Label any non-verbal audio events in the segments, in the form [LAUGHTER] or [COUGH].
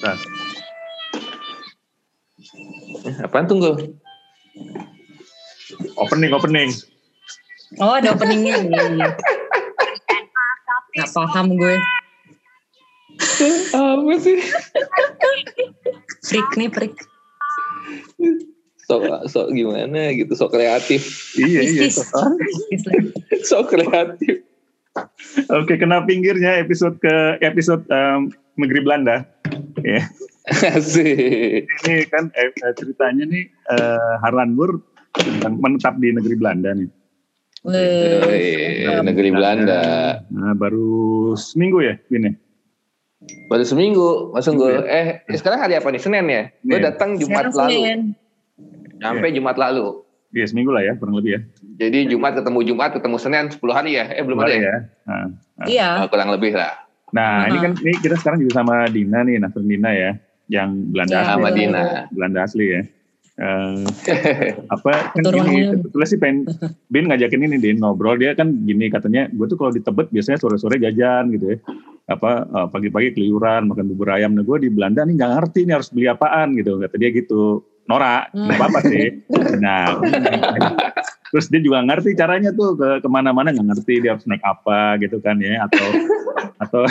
Nah, Eh, Apaan tunggu? opening, opening. Oh ada openingnya. [LAUGHS] Iya, iya. Gak paham gue. Apa sih? Freak nih freak. Sok, sok gimana gitu, sok kreatif. Iya, iya. Sok kreatif. Oke, kena pinggirnya episode ke episode em, negeri Belanda. Ya. [LAUGHS] Asik. Ini kan eh, eh, ceritanya nih eh, Harlan Bur menetap di negeri Belanda nih. Wih. Negeri Belanda. Nah, baru seminggu ya, ini. Baru seminggu, masuk gue. Iya. Eh, sekarang hari apa nih? Senin ya? Gue Senin. datang Jumat Sekarang lalu. Senin. Sampai Jumat lalu. Iya, seminggu lah ya, kurang lebih ya. Jadi Jumat ketemu Jumat, ketemu Senin 10 hari ya? Eh, belum ada ya? ya. Nah, Iya. Oh, kurang lebih lah. Nah, ini Nah. kan ini kita sekarang juga sama Dina nih, Nasrin Dina ya, yang Belanda Ya, asli. Sama. Dina. Belanda asli ya. Eh, apa [LAUGHS] kan Keturunannya. gini, sebetulnya sih pengen [LAUGHS] Bin ngajakin ini Din ngobrol dia kan gini katanya gue tuh kalau di Tebet biasanya sore-sore jajan gitu ya apa eh, pagi-pagi keluyuran makan bubur ayam nah gue di Belanda nih nggak ngerti nih harus beli apaan gitu kata dia gitu Nora Hmm. nggak apa-apa sih nah terus dia juga ngerti caranya tuh ke ke mana-mana nggak ngerti dia harus naik apa gitu kan ya atau atau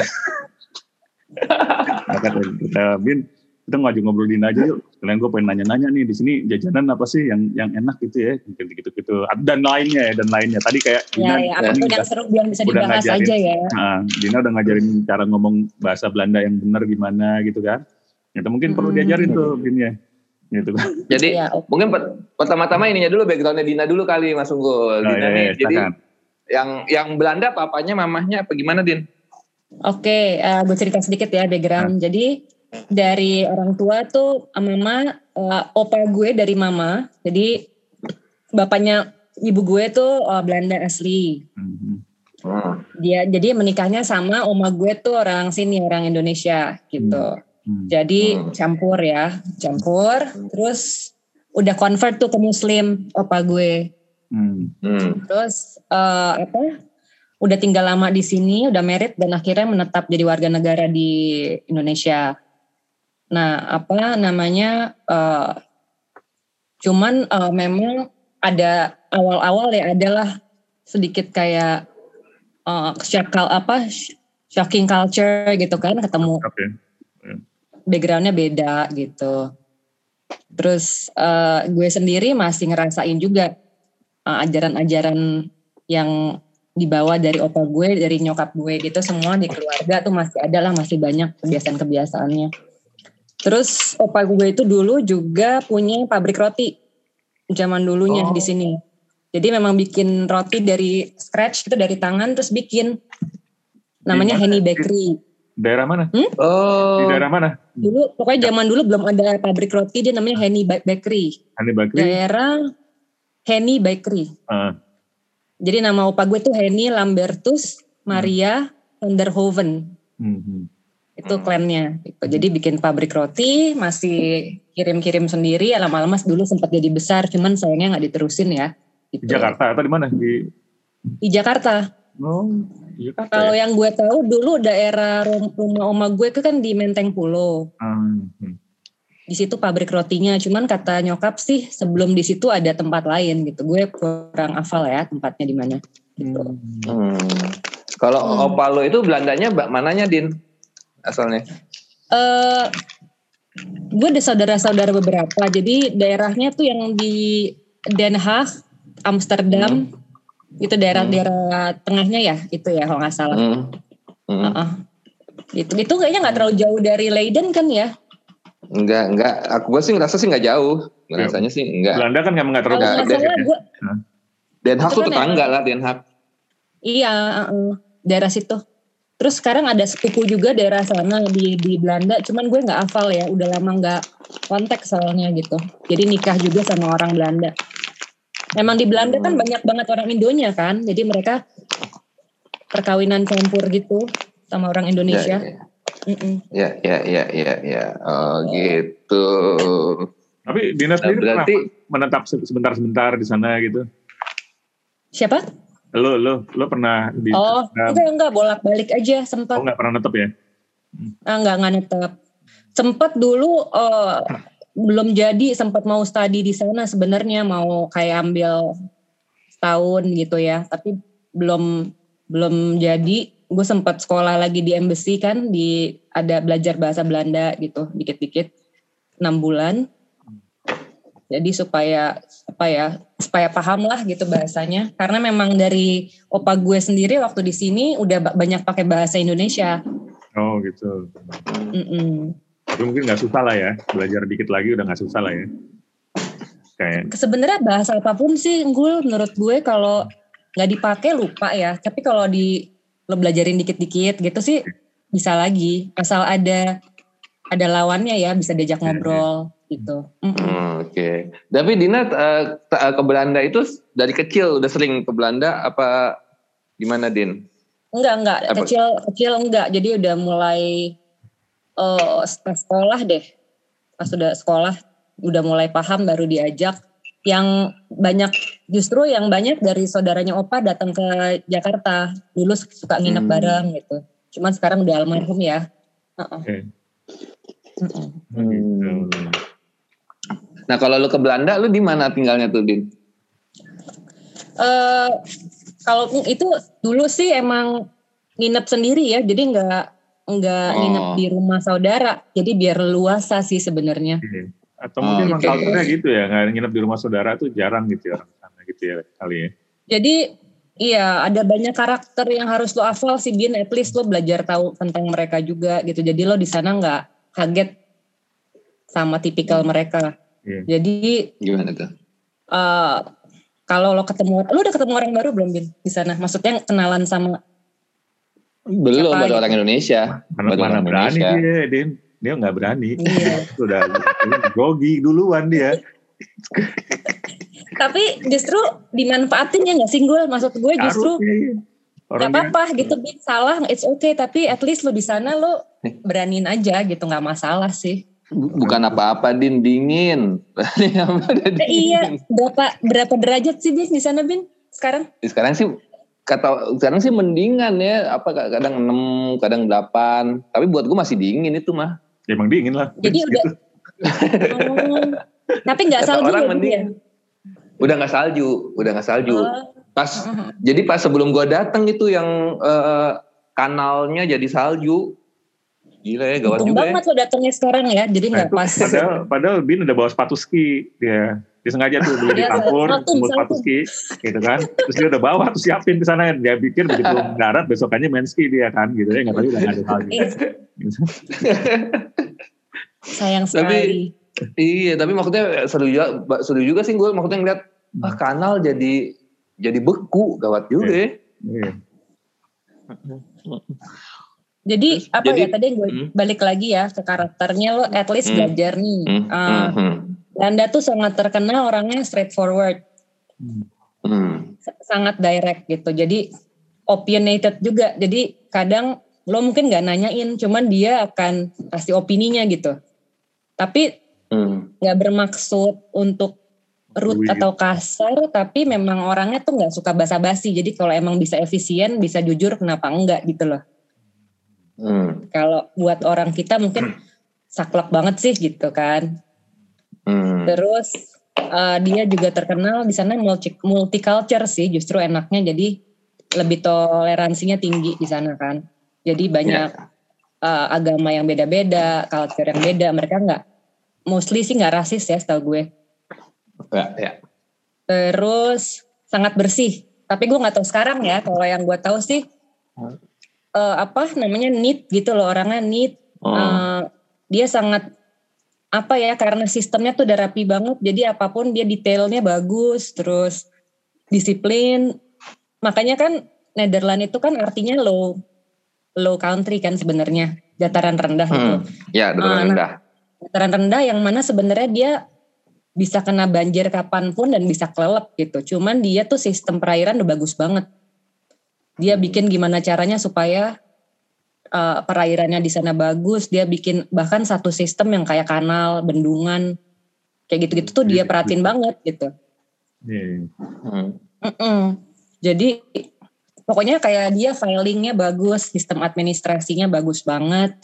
[LAUGHS] kata kita Bin kita ngajak ngobrol Dina aja yuk sekalian gue pengen nanya-nanya nih di sini jajanan apa sih yang yang enak gitu ya gitu gitu gitu dan lainnya ya dan lainnya tadi kayak Ya, Dina ya, udah, yang seru biar bisa udah dibahas ngajarin. aja ya. nah, Dina udah ngajarin cara ngomong bahasa Belanda yang benar gimana gitu kan itu mungkin perlu Hmm. diajarin tuh Bin ya gitu kan [LAUGHS] Jadi Ya, oke. mungkin per- pertama-tama ininya dulu backgroundnya Dina dulu kali Mas Unggul. Oh, Dina iya, nih, iya, jadi silakan. yang yang Belanda papanya mamahnya apa gimana Din? Oke, eh, gue cerita sedikit ya background. Jadi dari orang tua tuh mama, eh, opa gue dari mama. Jadi bapaknya ibu gue tuh eh, Belanda asli. Mhm. Hmm. Dia jadi menikahnya sama oma gue tuh orang sini orang Indonesia gitu. Hmm. Jadi Hmm. campur ya, campur. Terus udah convert tuh ke Muslim opa gue. Hmm. Hmm. Terus eh, apa? Udah tinggal lama di sini, udah merit dan akhirnya menetap jadi warga negara di Indonesia. Nah, apa namanya? eh, cuman eh, memang ada awal-awal ya adalah sedikit kayak eh, shock- apa shocking culture gitu kan, ketemu oke backgroundnya beda gitu. Terus eh, gue sendiri masih ngerasain juga eh, ajaran-ajaran yang dibawa dari opa gue, dari nyokap gue gitu semua di keluarga tuh masih ada lah, masih banyak kebiasaan-kebiasaannya. Terus opa gue itu dulu juga punya pabrik roti zaman dulunya Oh. di sini. Jadi memang bikin roti dari scratch gitu dari tangan terus bikin namanya? Henny Bakery. Daerah mana di Oh. daerah mana Dulu pokoknya zaman dulu belum ada pabrik roti dia namanya Henny Ba- Bakery. Hani Bakri Daerah Henny Bakery. Ah, Jadi nama opa gue tuh Henny Lambertus Maria Hoven. mhm. Itu klannya. Gitu. Jadi bikin pabrik roti, masih kirim-kirim sendiri. Lama-lama dulu sempat jadi besar, cuman sayangnya nggak diterusin ya. di Gitu. Jakarta atau di mana di Di Jakarta. oh di Jakarta Kalau ya? yang gue tahu dulu daerah rum- rumah oma gue itu kan di Menteng Pulo. Ah, hmm. di situ pabrik rotinya. Cuman kata nyokap sih sebelum di situ ada tempat lain gitu. Gue kurang hafal ya tempatnya di mana. Gitu. Hmm. Kalau Hmm. opa lo itu Belandanya bak mananya Din? Asalnya. Eh, gue ada saudara-saudara beberapa. Jadi daerahnya tuh yang di Den Haag, Amsterdam, itu daerah-daerah tengahnya ya, itu ya kalau nggak salah. Hmm. Hmm. Heeh. Itu itu kayaknya nggak terlalu jauh dari Leiden kan ya? Enggak, enggak. Aku gue sih ngerasa sih enggak jauh. Ngerasanya sih enggak. Belanda kan emang nggak terlalu Nggak nggak ada salah ya. gue, Den Haag tuh kan tetangga lah Den Haag. iya heeh, daerah situ. Terus sekarang ada sepupu juga daerah sana di di Belanda, cuman gue nggak hafal ya, udah lama nggak kontak soalnya gitu. Jadi nikah juga sama orang Belanda. Emang di Belanda kan Hmm. banyak banget orang Indonya kan, jadi mereka perkawinan campur gitu sama orang Indonesia. Ya, ya, ya, ya, ya, ya. Oh gitu. tapi dinas Nah, sendiri pernah berarti menetap se- sebentar-sebentar di sana gitu Siapa? lo lo lo pernah di Oh, nggak- enggak enggak bolak-balik aja oh sempat. nggak pernah netep ya Ah, enggak enggak netep. Sempet dulu uh, belum jadi sempat mau studi di sana sebenarnya mau kayak ambil setahun gitu ya. Tapi belum belum jadi. Gue sempat sekolah lagi di embassy kan di ada belajar bahasa Belanda gitu dikit-dikit. Enam bulan. Jadi supaya apa ya supaya paham lah gitu bahasanya. Karena memang dari opa gue sendiri waktu di sini udah banyak pakai bahasa Indonesia. Oh gitu. Mm -mm. Tapi mungkin nggak susah lah ya, belajar dikit lagi udah nggak susah lah ya. Kayak. Sebenarnya bahasa apa pun sih, gue menurut gue kalau nggak dipakai lupa ya. Tapi kalau di lo belajarin dikit-dikit gitu sih bisa lagi. Asal ada ada lawannya ya, bisa diajak iya, iya. ngobrol gitu. Mm -hmm. Oke. Okay. Tapi Dina uh, ke Belanda itu dari kecil udah sering ke Belanda apa gimana Din? Enggak enggak apa? kecil kecil enggak. Jadi udah mulai uh, sekolah deh pas sudah sekolah udah mulai paham baru diajak yang banyak justru yang banyak dari saudaranya Opa datang ke Jakarta dulu suka nginep hmm. bareng gitu cuman sekarang udah almarhum ya uh -uh. Okay. Hmm. Nah kalau lu ke Belanda, lu di mana tinggalnya tuh, Din? Uh, kalau itu dulu sih emang nginep sendiri ya, jadi nggak nggak oh. nginep di rumah saudara jadi biar luasa sih sebenarnya atau mungkin oh, okay. gitu ya nggak nginep di rumah saudara tuh jarang gitu ya orang sana gitu ya kali ya jadi Iya, ada banyak karakter yang harus lo hafal sih, Bin. At least lo belajar tahu tentang mereka juga gitu. Jadi lo di sana nggak kaget sama tipikal mereka. Yeah. Jadi gimana tuh? Uh, kalau lo ketemu, lo udah ketemu orang baru belum, Bin? Di sana, maksudnya kenalan sama belum baru orang Indonesia. Mana, baru mana orang berani Indonesia. dia, Din. Dia nggak berani. Iya. [LAUGHS] Sudah grogi duluan dia. [LAUGHS] Tapi justru dimanfaatin ya nggak singgul. Maksud gue justru Harus, iya. Gak apa-apa gitu, Bin. Salah, it's okay. Tapi at least lo di sana lo beraniin aja gitu, nggak masalah sih. Bukan apa-apa, Din. Dingin. [LAUGHS] eh, iya. Berapa berapa derajat sih, Bin, di sana, Bin? Sekarang? Sekarang sih kata sekarang sih mendingan ya apa kadang 6 kadang 8 tapi buat gue masih dingin itu mah ya, emang dingin lah jadi udah oh, tapi nggak salju orang ya, mending, ya? udah nggak salju udah nggak salju oh. pas uh-huh. jadi pas sebelum gue datang itu yang uh, kanalnya jadi salju Gila ya, gawat juga banget ya. lo datangnya sekarang ya, jadi nggak nah, pas. Padahal, padahal Bin udah bawa sepatu ski dia dia sengaja tuh beli di kampur semut sepatu ski gitu kan terus dia udah bawa tuh siapin ke sana dia pikir begitu [LAUGHS] darat besokannya main ski dia kan gitu ya nggak tahu udah ada hal gitu. sayang sekali tapi, iya tapi maksudnya seru juga seru juga sih gue maksudnya ngeliat ah kanal jadi jadi beku gawat juga yeah. ya Jadi Terus, apa jadi, ya tadi gue hmm. balik lagi ya ke karakternya lo at least hmm. belajar nih. Hmm. Uh, hmm. Anda tuh sangat terkenal orangnya straightforward. Hmm. Sangat direct gitu. Jadi opinionated juga. Jadi kadang lo mungkin nggak nanyain, cuman dia akan kasih opininya gitu. Tapi hmm. nggak hmm. bermaksud untuk rude atau kasar, tapi memang orangnya tuh nggak suka basa-basi. Jadi kalau emang bisa efisien, bisa jujur, kenapa enggak gitu loh. Hmm. Kalau buat orang kita mungkin [CLEARS THROAT] saklek banget sih gitu kan. Hmm. Terus uh, dia juga terkenal di sana multi multicultural sih justru enaknya jadi lebih toleransinya tinggi di sana kan. Jadi banyak yeah. Ya. uh, agama yang beda-beda, culture yang beda. Mereka nggak mostly sih nggak rasis ya setahu gue. Yeah, yeah. Terus sangat bersih. Tapi gue nggak tahu sekarang ya. Kalau yang gue tahu sih uh, apa namanya neat gitu loh orangnya neat. Oh. Uh, dia sangat apa ya karena sistemnya tuh udah rapi banget jadi apa pun dia detailnya bagus terus disiplin. Makanya kan Netherlands itu kan artinya low low country kan sebenarnya dataran rendah gitu. hmm, gitu. ya dataran uh, rendah. dataran rendah yang mana sebenarnya dia bisa kena banjir kapan pun dan bisa kelelep gitu. Cuman dia tuh sistem perairan udah bagus banget. Dia bikin gimana caranya supaya uh, perairannya di sana bagus, dia bikin bahkan satu sistem yang kayak kanal, bendungan, kayak gitu-gitu tuh dia perhatiin banget gitu. Yeah. Hmm. Jadi pokoknya kayak dia filingnya bagus, sistem administrasinya bagus banget,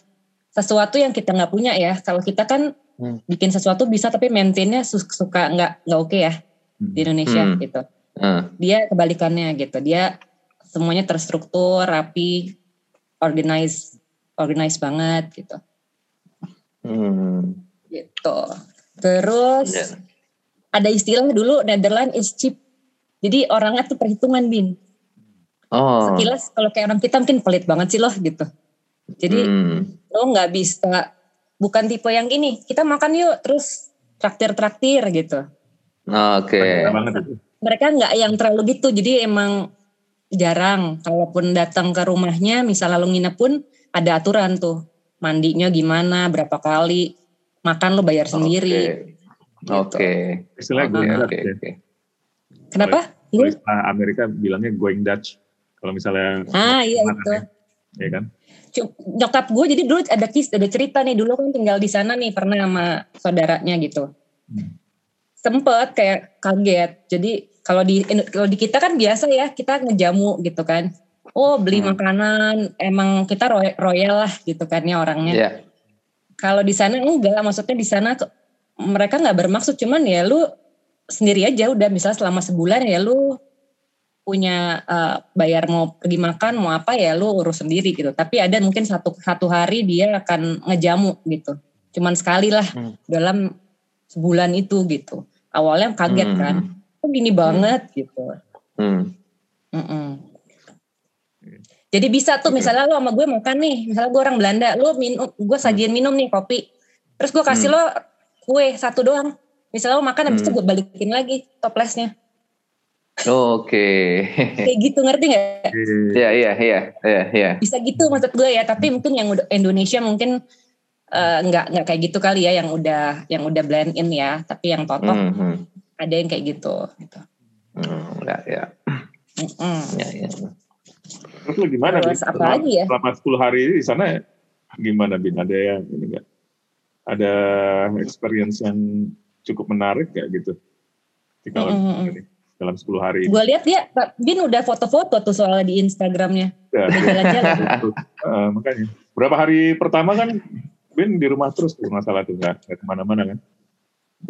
sesuatu yang kita nggak punya ya. Kalau kita kan hmm. bikin sesuatu bisa tapi maintainnya suka nggak nggak oke okay ya hmm. di Indonesia hmm. gitu. Hmm. Dia kebalikannya gitu. Dia semuanya terstruktur, rapi, organize, organize banget gitu. Hmm. Gitu. Terus yeah. ada istilah dulu Netherlands is cheap. Jadi orangnya tuh perhitungan bin. Oh. Sekilas kalau kayak orang kita mungkin pelit banget sih loh gitu. Jadi hmm. lo nggak bisa bukan tipe yang gini kita makan yuk terus traktir-traktir gitu. Oke. Okay. Mereka nggak yang terlalu gitu jadi emang jarang kalaupun datang ke rumahnya misal lalu nginep pun ada aturan tuh mandinya gimana berapa kali makan lo bayar sendiri. Oke. Okay. Gitu. Okay. Istilah gue okay, okay. Kenapa? Amerika bilangnya going Dutch. Kalau misalnya Ah iya itu. Ya, ya kan? nyokap gue jadi dulu ada kis ada cerita nih dulu kan tinggal di sana nih pernah sama saudaranya gitu hmm. sempet kayak kaget jadi kalau di kalau di kita kan biasa ya kita ngejamu gitu kan oh beli hmm. makanan emang kita royal lah gitu kan ya orangnya yeah. kalau di sana enggak maksudnya di sana mereka nggak bermaksud cuman ya lu sendiri aja udah misalnya selama sebulan ya lu punya uh, bayar mau pergi makan mau apa ya lu urus sendiri gitu tapi ada mungkin satu satu hari dia akan ngejamu gitu cuman sekali lah hmm. dalam sebulan itu gitu awalnya kaget hmm. kan kok gini hmm. banget gitu hmm. Mm jadi bisa tuh misalnya lo sama gue makan nih misalnya gue orang Belanda lo minum gue sajian minum nih kopi terus gue kasih hmm. lo kue satu doang misalnya lo makan habis hmm. itu gue balikin lagi toplesnya Oke. Kayak gitu ngerti nggak? Iya iya iya iya iya. Bisa gitu maksud gue ya, tapi mungkin yang udah Indonesia mungkin uh, nggak nggak kayak gitu kali ya yang udah yang udah blend in ya, tapi yang totok mm -hmm. Ada yang kayak gitu gitu. Hmm, ya ya. Mm -mm. ya, ya. Terus lu gimana? Terus apa selama, lagi ya? Selama 10 hari di sana gimana Bin? Ada yang ini enggak? Ada experience yang cukup menarik kayak gitu? Di mm -hmm dalam 10 hari Gue lihat dia, Bin udah foto-foto tuh soal di Instagramnya. Ya, jalan-jalan. [LAUGHS] uh, makanya. Berapa hari pertama kan Bin di rumah terus tuh masalah tuh nggak ke mana-mana kan?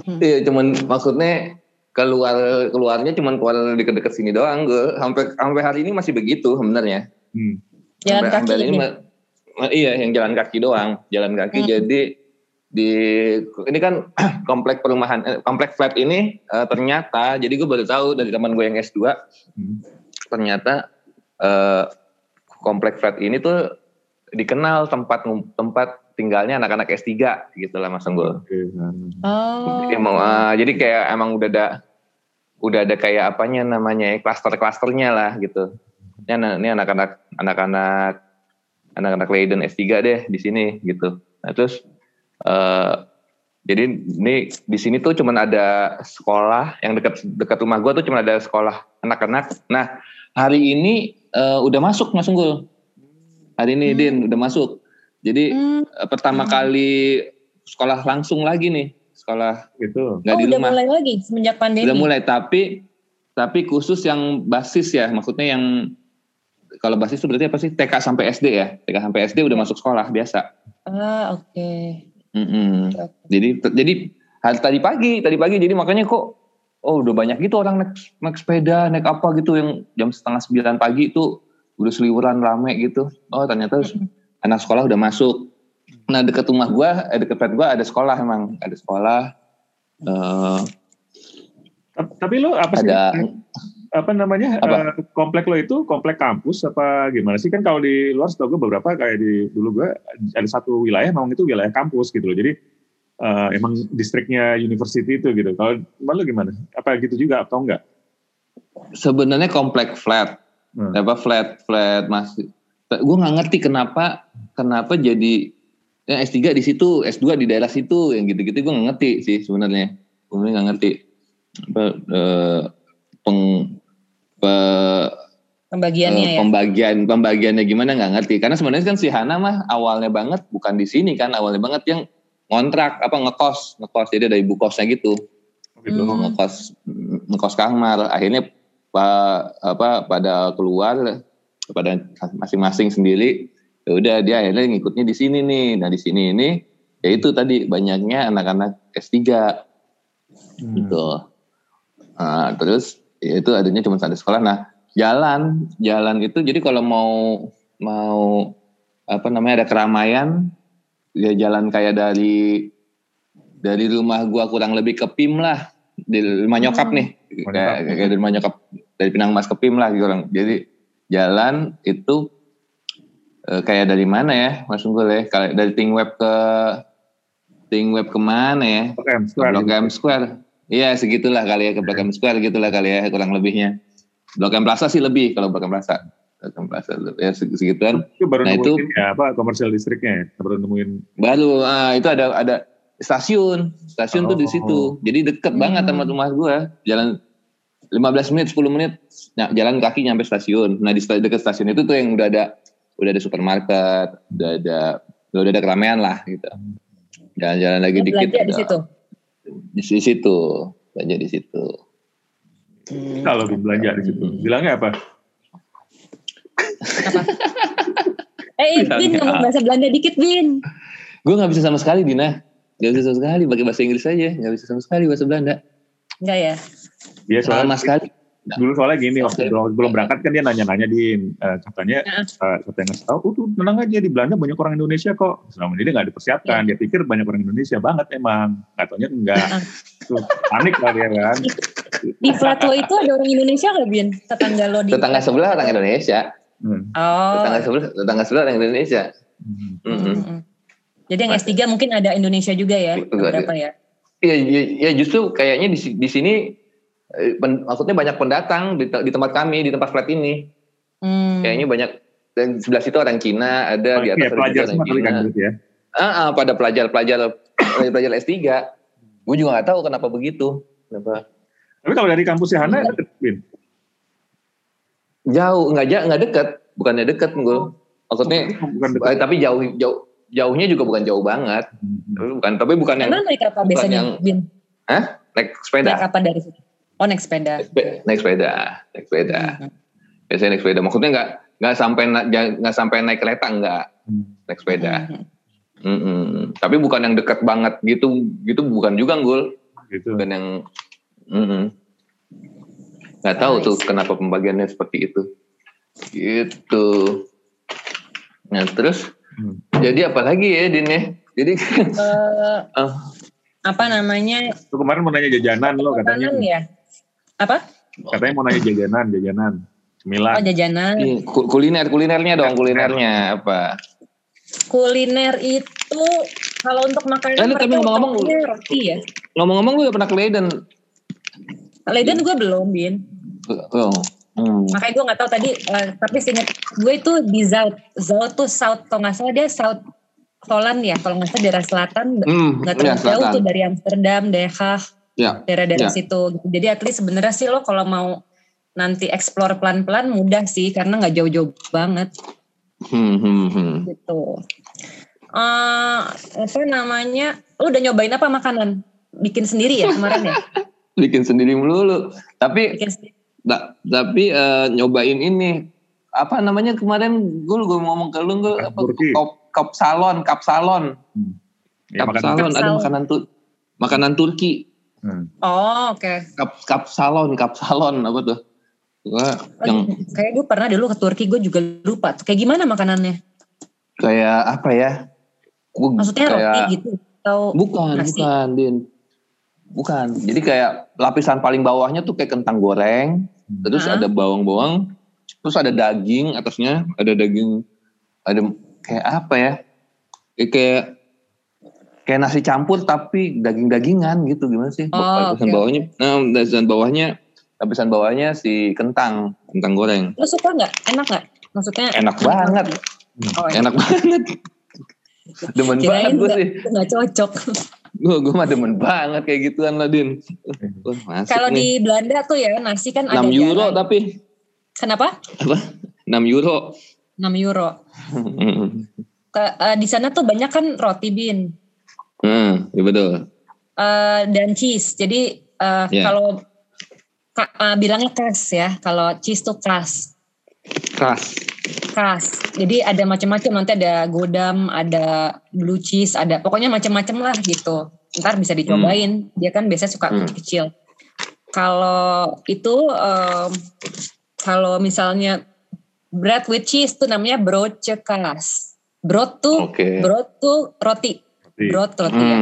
Hmm. Iya, cuman maksudnya keluar keluarnya cuman keluar deket-deket sini doang. Gue sampai sampai hari ini masih begitu sebenarnya. Hmm. Jalan sampai, kaki sampai ini. Iya, yang jalan kaki doang, jalan kaki. Hmm. Jadi di ini kan [CLEARS THROAT] komplek perumahan eh, komplek flat ini uh, ternyata jadi gue baru tahu dari teman gue yang S2 hmm. ternyata uh, komplek flat ini tuh dikenal tempat tempat tinggalnya anak-anak S3 gitu lah mas gue. Oh. Emang, uh, jadi kayak emang udah ada udah ada kayak apanya namanya klaster-klasternya lah gitu. Ini, ini anak-anak anak-anak anak-anak Leiden S3 deh di sini gitu. Nah terus Uh, jadi ini di sini tuh cuma ada sekolah yang dekat dekat rumah gue tuh cuma ada sekolah anak-anak. Nah hari ini uh, udah masuk Mas Unggul. Hari ini hmm. Din udah masuk. Jadi hmm. uh, pertama hmm. kali sekolah langsung lagi nih sekolah gitu. Nggak oh, di udah rumah. mulai lagi semenjak pandemi. Udah mulai tapi tapi khusus yang basis ya maksudnya yang kalau basis itu berarti apa sih TK sampai SD ya TK sampai SD udah masuk sekolah biasa. Ah oke. Okay. Mm -hmm. Jadi jadi hari tadi pagi, tadi pagi jadi makanya kok oh udah banyak gitu orang naik, naik sepeda, naik apa gitu yang jam setengah sembilan pagi itu udah seliburan rame gitu. Oh ternyata mm -hmm. Anak sekolah udah masuk. Nah deket rumah gua, eh, deket gua ada sekolah emang, ada sekolah. Uh, tapi lo apa sih? Ada, apa namanya apa? Uh, komplek lo itu komplek kampus apa gimana sih kan kalau di luar setahu gue beberapa kayak di dulu gue ada satu wilayah memang itu wilayah kampus gitu loh jadi uh, emang distriknya university itu gitu kalau lo gimana apa gitu juga atau enggak sebenarnya komplek flat hmm. apa flat flat masih gue nggak ngerti kenapa kenapa jadi yang S3 di situ S2 di daerah situ yang gitu-gitu gue nggak ngerti sih sebenarnya. Gue nggak ngerti. Apa, uh, peng pe, pembagiannya uh, ya? pembagian pembagiannya gimana nggak ngerti. Karena sebenarnya kan si Hana mah awalnya banget bukan di sini kan awalnya banget yang ngontrak apa ngekos ngekos. Jadi ada ibu kosnya gitu. Gitu hmm. ngekos ngekos kamar. Akhirnya pa, apa pada keluar pada masing-masing sendiri Ya udah dia akhirnya ngikutnya di sini nih. Nah di sini ini ya itu tadi banyaknya anak-anak S3 Hmm. gitu. Nah, terus ya itu adanya cuma satu sekolah. Nah jalan jalan itu jadi kalau mau mau apa namanya ada keramaian ya jalan kayak dari dari rumah gua kurang lebih ke PIM lah di rumah nyokap Hmm. nih kayak, kayak dari rumah nyokap dari Pinang Mas ke PIM lah gitu orang. Jadi jalan itu eh, kayak dari mana ya Mas Unggul ya? Kayak dari Ting Web ke Ting Web ke mana ya? Blok M Square. Blok gitu. M Square. Iya segitulah kali ya ke Blok M Square gitulah kali ya kurang lebihnya. Blok M Plaza sih lebih kalau Blok M Plaza. Blok M Plaza ya seg- segituan. Itu baru Nah, nemuin itu- ya, apa komersial listriknya ya? Baru nemuin Baru ah, itu ada ada stasiun. Stasiun tuh di Oh. situ. Jadi deket Hmm. banget sama rumah gua. Jalan 15 menit 10 menit jalan kaki nyampe stasiun. Nah di dekat stasiun itu tuh yang udah ada udah ada supermarket, udah ada udah ada keramaian lah gitu. Jalan-jalan lagi Lo dikit. belanja di udah- situ. Di, di situ. Belanja di situ. Hmm. kalau belanja di situ. Hmm. Bilangnya apa? Apa? Eh, Bin Bilangnya ngomong bahasa Belanda dikit, Bin. Gue nggak bisa sama sekali Dina. Gak bisa sama sekali pakai bahasa Inggris aja. Gak bisa sama sekali bahasa Belanda. Enggak ya? Dia soalnya Sama sekali. Dulu soalnya gini waktu belum, belum berangkat kan dia nanya-nanya di eh, katanya eh, katanya ngasih tahu oh tuh tenang aja di Belanda banyak orang Indonesia kok selama ini dia nggak dipersiapkan dia pikir banyak orang Indonesia banget emang katanya enggak. Tuh, panik lah dia kan Di Flatwo itu ada orang Indonesia nggak, Bin? Tetangga lo di Tetangga sebelah orang Indonesia. Hmm. Oh. Tetangga sebelah, tetangga sebelah orang Indonesia. Hmm. Mm-mm. Mm-mm. Jadi yang S3 mungkin ada Indonesia juga ya? Berapa ya? Iya, iya, iya, justru kayaknya di, di sini, eh, pen- maksudnya banyak pendatang di, di tempat kami, di tempat flat ini. Hmm. Kayaknya banyak, dan sebelah situ orang Cina, ada di Iya, atas ada pelajar juga semua orang kan Cina. gitu ya Ah, ah, pada pelajar-pelajar pelajar S3. Gue juga gak tahu kenapa begitu. Kenapa? tapi kalau dari kampusnya Hana Iya. deket, Bin Jauh, nggak jauh, nggak dekat, bukannya dekat gue. Maksudnya, bukan deket eh, tapi jauh, jauh, jauhnya juga bukan jauh banget. Hmm. Tapi bukan, tapi bukan yang Emang naik apa biasanya, yang- Bin? naik Naik sepeda, apa dari situ? Oh, naik sepeda. naik sepeda, naik sepeda. Hmm. Biasanya naik sepeda. Maksudnya nggak nggak sampai nggak sampai naik kereta nggak Hmm. naik sepeda. Hmm. Mm-mm. Tapi bukan yang dekat banget gitu, gitu bukan juga gul, gitu bukan yang mm-mm. nggak tahu tuh Nice. kenapa pembagiannya seperti itu. Gitu. Nah terus Hmm. jadi apa lagi ya Din ya? Jadi [LAUGHS] Eh, Ah. apa namanya? Lu kemarin mau nanya jajanan lo katanya ya? Apa? katanya mau nanya jajanan jajanan Oh, cemilan jajanan. Ini ku- kuliner kulinernya dong kulinernya apa? Kuliner itu kalau untuk makanan Eh, tapi ngomong-ngomong- roti ya. Ngomong-ngomong gue udah pernah ke Leiden. Leiden gue belum, Bin. Oh. Hmm. Makanya gue nggak tahu tadi, eh, tapi seingat gue itu di Zout. Zout tuh South, kalau nggak salah dia South Holland ya, kalau nggak salah daerah selatan, Hmm, nggak ya, terlalu jauh selatan. tuh dari Amsterdam, Haag, Ya. daerah-daerah Ya. situ. Jadi at least sebenarnya sih lo kalau mau nanti explore pelan-pelan mudah sih, karena nggak jauh-jauh banget Hmm, hmm, hmm. gitu. Eh apa namanya? Lo udah nyobain apa makanan? Bikin sendiri ya kemarin ya? [LAUGHS] Bikin sendiri melulu. Tapi Bikin sendiri. da- tapi eh, nyobain ini apa namanya kemarin gue gue ngomong ke lu gue apa kop kop salon kap salon ya, kap salon ada salon. makanan tuh makanan Turki Hmm. Oh oke. kap kap salon kap salon apa tuh gua yang Kayak gue pernah dulu ke Turki, gue juga lupa. Kayak gimana makanannya? kayak apa ya Gua Maksudnya kayak roti gitu? Atau bukan nasi? bukan din bukan jadi kayak lapisan paling bawahnya tuh kayak kentang goreng terus Hah? ada bawang-bawang terus ada daging atasnya ada daging ada kayak apa ya kayak kayak, kayak nasi campur tapi daging-dagingan gitu gimana sih? Oh, lapisan oke, bawahnya nah, lapisan bawahnya lapisan bawahnya si kentang kentang goreng. Lo suka nggak? Enak nggak? Maksudnya enak banget. Oh, enak banget. Demen banget Kirain gue nggak sih. nggak cocok. gue gue mah demen banget kayak gituan lah din Kalau di Belanda tuh ya nasi kan ada 6 euro jalan. tapi. Kenapa? apa? 6 euro. 6 euro. [LAUGHS] Ke, eh, di sana tuh banyak kan roti bin hmm, ya betul Eh, dan cheese. Jadi eh, Ya. kalau ka- eh, bilangnya kas ya, kalau cheese tuh kas. Khas. khas. Jadi ada macam-macam nanti ada godam, ada blue cheese, ada pokoknya macam-macam lah gitu. Ntar bisa dicobain. Dia kan biasanya suka Hmm. kecil. Kalau itu em, kalau misalnya bread with cheese tuh namanya broodjekas. Brood tuh Oke. brood tuh roti. Brood roti ya.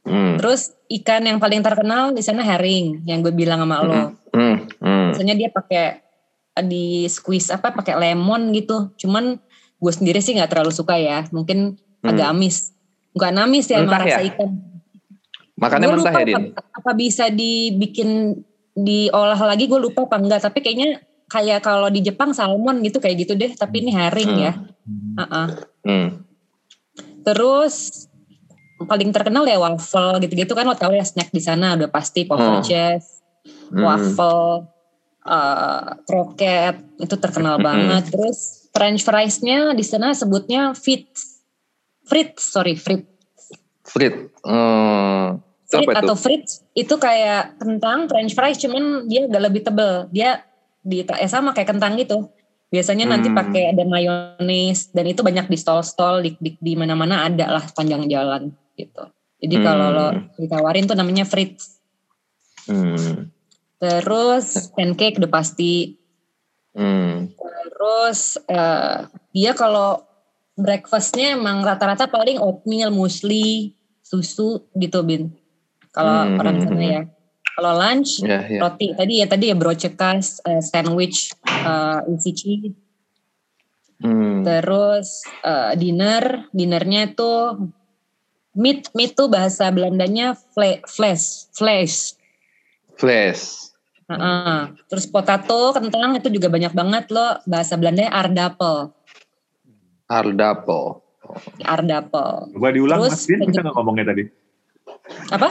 Hmm. Terus ikan yang paling terkenal di sana herring yang gue bilang sama lo. Hmm. Hmm. Biasanya dia pakai di squeeze apa pakai lemon gitu. Cuman gue sendiri sih nggak terlalu suka ya. Mungkin Hmm. agak amis. Bukan amis ya emang Mentah ya? rasa ikan. Makannya Gue mentah lupa ya, Din? apa, apa bisa dibikin diolah lagi gue lupa apa enggak. Tapi kayaknya kayak kalau di Jepang salmon gitu kayak gitu deh. Tapi ini herring Hmm. ya. Uh-uh. Hmm. Terus paling terkenal ya waffle gitu-gitu kan lo tau ya snack di sana udah pasti Hmm. waffle cheese, Hmm. waffle, eh, kroket itu terkenal Hmm. banget. Terus French fries-nya di sana sebutnya fritz, fritz sorry fritz, Frit. Hmm. Itu? atau fritz itu kayak kentang French fries cuman dia agak lebih tebel. Dia di eh, sama kayak kentang gitu. Biasanya nanti Hmm. pakai ada mayones dan itu banyak di stall-stall di, di, di mana-mana ada lah panjang jalan gitu. Jadi kalau lo Hmm. ditawarin tuh namanya fritz. Hmm. Terus pancake udah pasti. Hmm. Terus eh, dia kalau breakfastnya emang rata-rata paling oatmeal, muesli, susu gitu bin. Kalau Hmm, orang hmm, sana hmm. ya. Kalau lunch Ya, ya. roti tadi ya tadi ya brocekas, eh, sandwich, eh, isi cheese. Hmm. Terus eh, dinner, dinernya itu meat, meat tuh bahasa Belandanya fle- flesh, flesh. Flash. Heeh. Terus potato, kentang itu juga banyak banget loh. Bahasa Belandanya aardappel. Hardapo. Aardappel. Coba diulang Terus, Mas Din, bisa nggak ngomongnya tadi? Apa?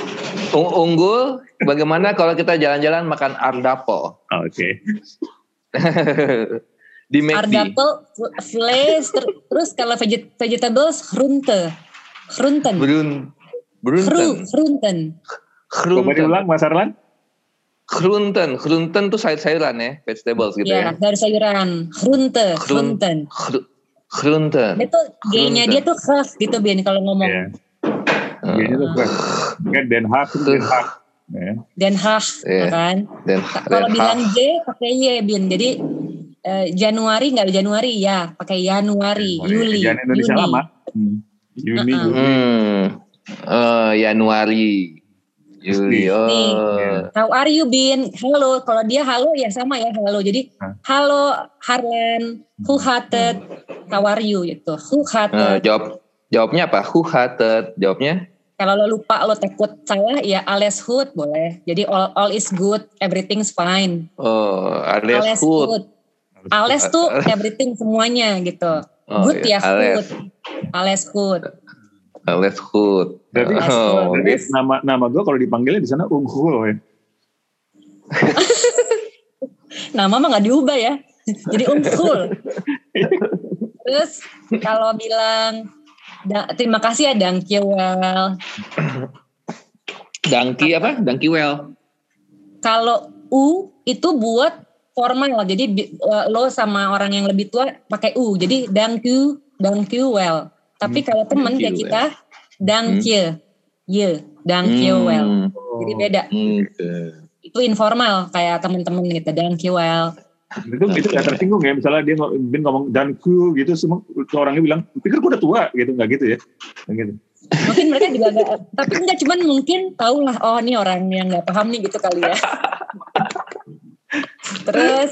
Un- Unggul, bagaimana kalau kita jalan-jalan makan Ardapo? Oh, Oke. [LAUGHS] Di McD. Aardappel, f- flesh, ter- terus kalau veget- vegetables, groente. Groenten. Brun. Brunten. groenten. Coba diulang Mas Arlan. Groenten. Groenten tuh sayur-sayuran ya, vegetables gitu Ya, ya. dari sayuran. Groente, Groen- groenten. Gru- Groenten. Dia tuh G-nya dia tuh khas gitu Bian kalau ngomong. Iya. Biasanya tuh gue. Kan Den Haag tuh Den Haag. Ya. Den Haag, Iya. ya kan? Dan, Kalau dan bilang Haag. J pakai Y, Bin. Jadi eh, Januari nggak ada Januari ya, pakai Januari, Juli, Jangan Indonesia Juni. lama. Juni. Juli. Hmm. Eh, Januari. Juli. Nih. Oh. How are you, Bin? Halo. Kalau dia halo ya sama ya halo. Jadi halo Harlan, who hearted, how are you gitu. Who Eh, hearted. jawab jawabnya apa? Who hearted? Jawabnya? Kalau lo lupa lo takut salah ya alles good boleh. Jadi all all is good, everything's fine. Oh, alias good. Alles tuh [LAUGHS] everything semuanya gitu. Oh, good iya. ya Alles. good. Alles good. Alias food. Berarti, Oh, berarti nama nama gue kalau dipanggilnya di sana Unggul ya. [LAUGHS] Nama mah nggak diubah ya. Jadi unggul. [LAUGHS] Terus kalau bilang da- terima kasih ya Dankjewel. Dangki apa? Dangki well. Kalau U itu buat formal. Jadi eh, lo sama orang yang lebih tua pakai U. Jadi dankyu, dankjewel. Tapi kalau temen kayak kita dankje. Ye, dankjewel. Hmm. Jadi beda. Oke. Itu informal kayak temen-temen gitu dankjewel. Itu itu nggak tersinggung ya. Misalnya dia Bin ngomong danku gitu, semua orangnya bilang, pikir gue udah tua gitu, nggak gitu ya? Nggak gitu. mungkin mereka juga gak, tapi enggak cuman mungkin tau lah oh ini orang yang nggak paham nih gitu kali ya [LAUGHS] terus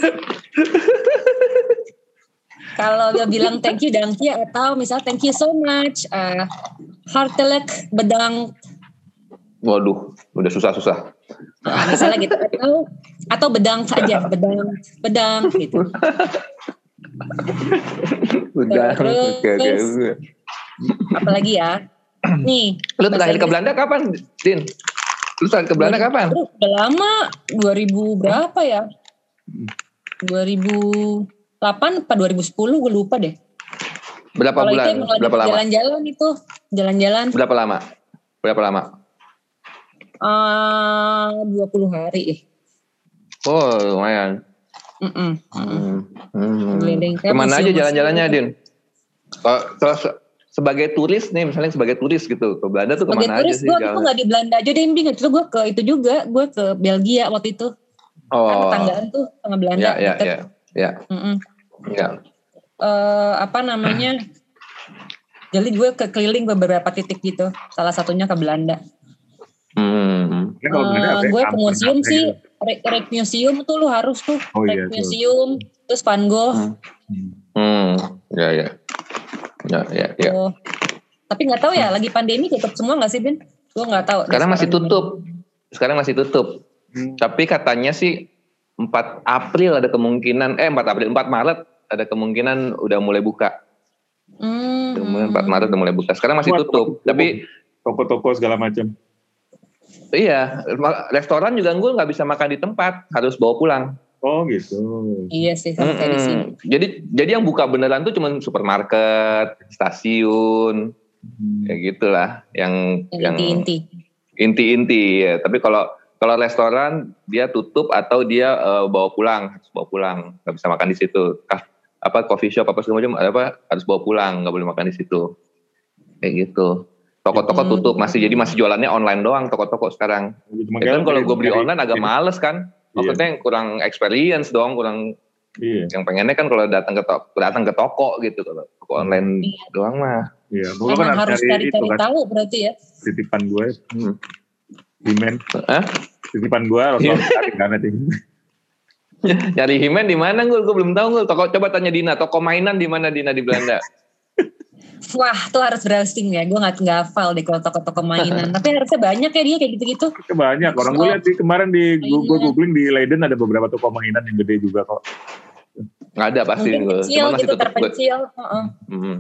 kalau dia bilang thank you dankie atau misal thank you so much uh, hartelijk bedang Waduh, udah susah-susah. Nah, misalnya gitu atau atau bedang saja bedang bedang gitu Udah. Terus- Oke, oke. apalagi ya nih Lu terakhir ke Belanda kapan, Din? Lu terakhir ke Belanda kapan? Udah lama 2000 berapa ya 2008 apa 2010 gue lupa deh Berapa kalau itu bulan? lagi Berapa lama? jalan-jalan itu jalan-jalan Berapa lama? Berapa lama? eh 20 hari eh. Oh, lumayan. Hmm. Hmm. Keliling kayak Ke mana aja jalan-jalannya. Din? Kalau kalau se- sebagai turis nih, misalnya sebagai turis gitu, ke Belanda tuh Sebagai ke mana aja turis sih gue nggak di Belanda aja deh. Itu gue ke itu juga. Gue ke Belgia waktu itu. Kan Oh, tetanggaan tuh sama Belanda. ya, ya, deket. ya, ya, Mm-mm. ya. Eh, apa namanya? Jadi gue ke keliling beberapa titik gitu. Salah satunya ke Belanda. Hmm. Kan apa ya, gue ke museum sih. gitu. Rek, Rek Museum tuh lu harus tuh. Oh Rek iya, tuh. Museum. Terus Van Gogh. Hmm. Hmm. Hmm. Ya, ya. Ya, ya, ya. tuh. Tapi nggak tahu ya. Lagi pandemi tutup semua nggak sih Bin? Gue nggak tahu. Sekarang masih tutup. Sekarang masih tutup. Hmm. Tapi katanya sih 4 April ada kemungkinan, eh 4 April, 4 Maret ada kemungkinan udah mulai buka. Hmm, Udah mulai 4 Maret udah mulai buka. Sekarang masih tutup. toko- Tapi toko-toko segala macam. iya, restoran juga gue nggak bisa makan di tempat, harus bawa pulang. Oh gitu. Iya sih di sini. Mm-mm. Jadi jadi yang buka beneran tuh cuma supermarket, stasiun, Hmm. kayak gitulah. Yang Yang yang inti-inti. inti-inti ya. Tapi kalau kalau restoran dia tutup atau dia eh, bawa pulang, harus bawa pulang, nggak bisa makan di situ. Kaf- apa coffee shop apa segala macam apa harus bawa pulang, nggak boleh makan di situ. Kayak gitu. Toko-toko Hmm. tutup masih jadi masih jualannya online doang toko-toko sekarang. Ya kan kalau gue beli online agak males kan. Iya. Maksudnya kurang experience dong, kurang Iya, yang pengennya kan kalau datang ke toko, datang ke toko gitu kalau toko online Iya. doang mah. iya. Pokoknya kan Emang harus cari itu cari-cari kan tahu berarti ya. titipan gue, Hmm. Himen. Hah? Titipan gue Iya. harus cari nanti. [LAUGHS] Nyari himen di mana gue? Gue belum tahu gue. Toko coba tanya Dina. Toko mainan di mana Dina di Belanda? [LAUGHS] Wah tuh harus browsing ya. Gue nggak nggak hafal deh kalau toko-toko mainan. [LAUGHS] Tapi harusnya banyak ya dia kayak gitu-gitu. Itu banyak. Orang gue lihat di kemarin di gue googling di Leiden ada beberapa toko mainan yang gede juga kok. Nggak ada pasti Mungkin kecil Cuma masih gitu terpencil. Heeh. Hmm.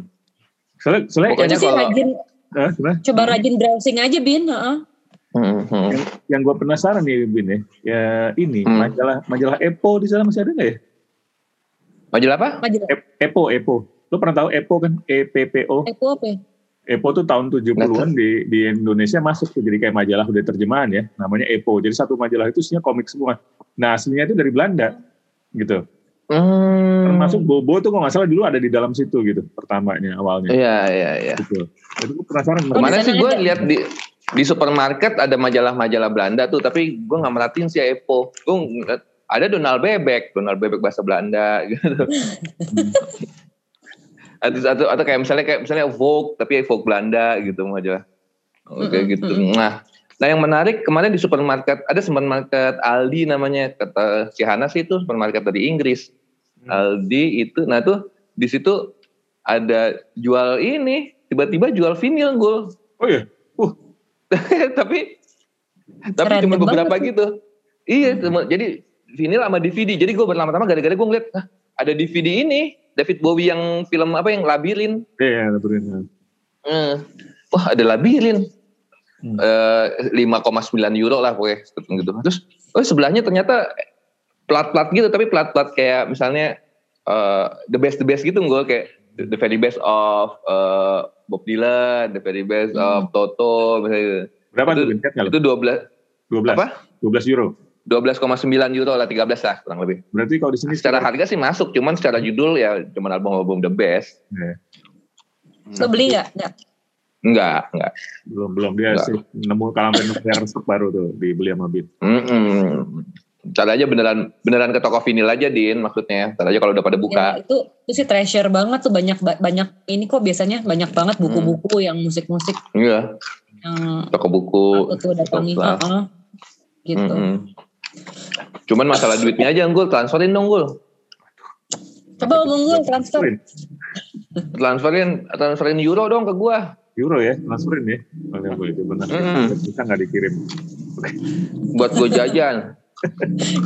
Soalnya, soalnya Pokoknya sih kalau- rajin. eh? Coba rajin browsing aja bin. Heeh. Hmm, hmm. yang gue penasaran nih Bin ya, ya ini Hmm. majalah majalah Epo di sana masih ada nggak ya? Majalah apa? Majalah. Ep- Epo Epo. Lo pernah tahu Epo kan? E P P O. Eko apa ya? Epo tuh tahun 70-an di di Indonesia masuk tuh jadi kayak majalah udah terjemahan ya, namanya Epo. Jadi satu majalah itu isinya komik semua. Nah aslinya itu dari Belanda gitu. Hmm. Termasuk Bobo tuh kalau nggak salah dulu ada di dalam situ gitu pertamanya awalnya. Iya, iya, iya. Gitu. Jadi gue penasaran. Oh, Kemarin sih gue lihat di di supermarket ada majalah-majalah Belanda tuh, tapi gue nggak merhatiin si Epo. Gue ada Donald Bebek, Donald Bebek bahasa Belanda [LAUGHS] gitu. atau, atau, atau kayak misalnya kayak misalnya Vogue tapi Vogue Belanda gitu majalah. Oh, kayak Mm-mm, gitu. Nah, nah yang menarik kemarin di supermarket ada supermarket Aldi namanya kata si Hana sih itu supermarket dari Inggris. Hmm. Aldi itu, nah tuh di situ ada jual ini tiba-tiba jual vinil gue Oh iya. [LAUGHS] tapi tapi cuma banget beberapa tuh. gitu. Iya cuma- jadi vinyl sama DVD jadi gue berlama-lama gara-gara gue ngeliat ah, ada DVD ini? David Bowie yang film apa yang Labirin? Iya, yeah, betul. Eh, wah ada Labirin. Hmm. Eh, 5,9 euro lah pokoknya gitu terus oh sebelahnya ternyata plat-plat gitu tapi plat-plat kayak misalnya eh, the best the best gitu gue kayak the, the very best of eh, Bob Dylan the very best of Hmm. Toto misalnya Berapa Itu- lo? itu 12 12. apa 12 euro. 12,9 euro lah 13 lah kurang lebih. Berarti kalau di sini Secara harga sih masuk, cuman secara judul ya cuman album-album the best. Iya. Lo beli nggak? Nggak. Enggak, enggak. belum belum dia Enggak. sih nemu kalau sampai nemu yang resep baru tuh dibeli sama Bin. Mm-mm. Cara aja beneran beneran ke toko vinil aja Din maksudnya. Ntar aja kalau udah pada Ya, buka. itu itu sih treasure banget tuh banyak ba- banyak ini kok biasanya banyak banget buku-buku yang musik-musik Iya, yang toko buku. aku tuh datangi. Toko lah. Heeh. gitu. Mm-mm. Cuman masalah duitnya aja Gul, transferin dong Gul. Coba ngomong gue transfer. Transferin transferin euro dong ke gua. Euro ya, transferin ya. Boleh boleh itu benar. Mm. Bisa nggak dikirim? Buat gue jajan.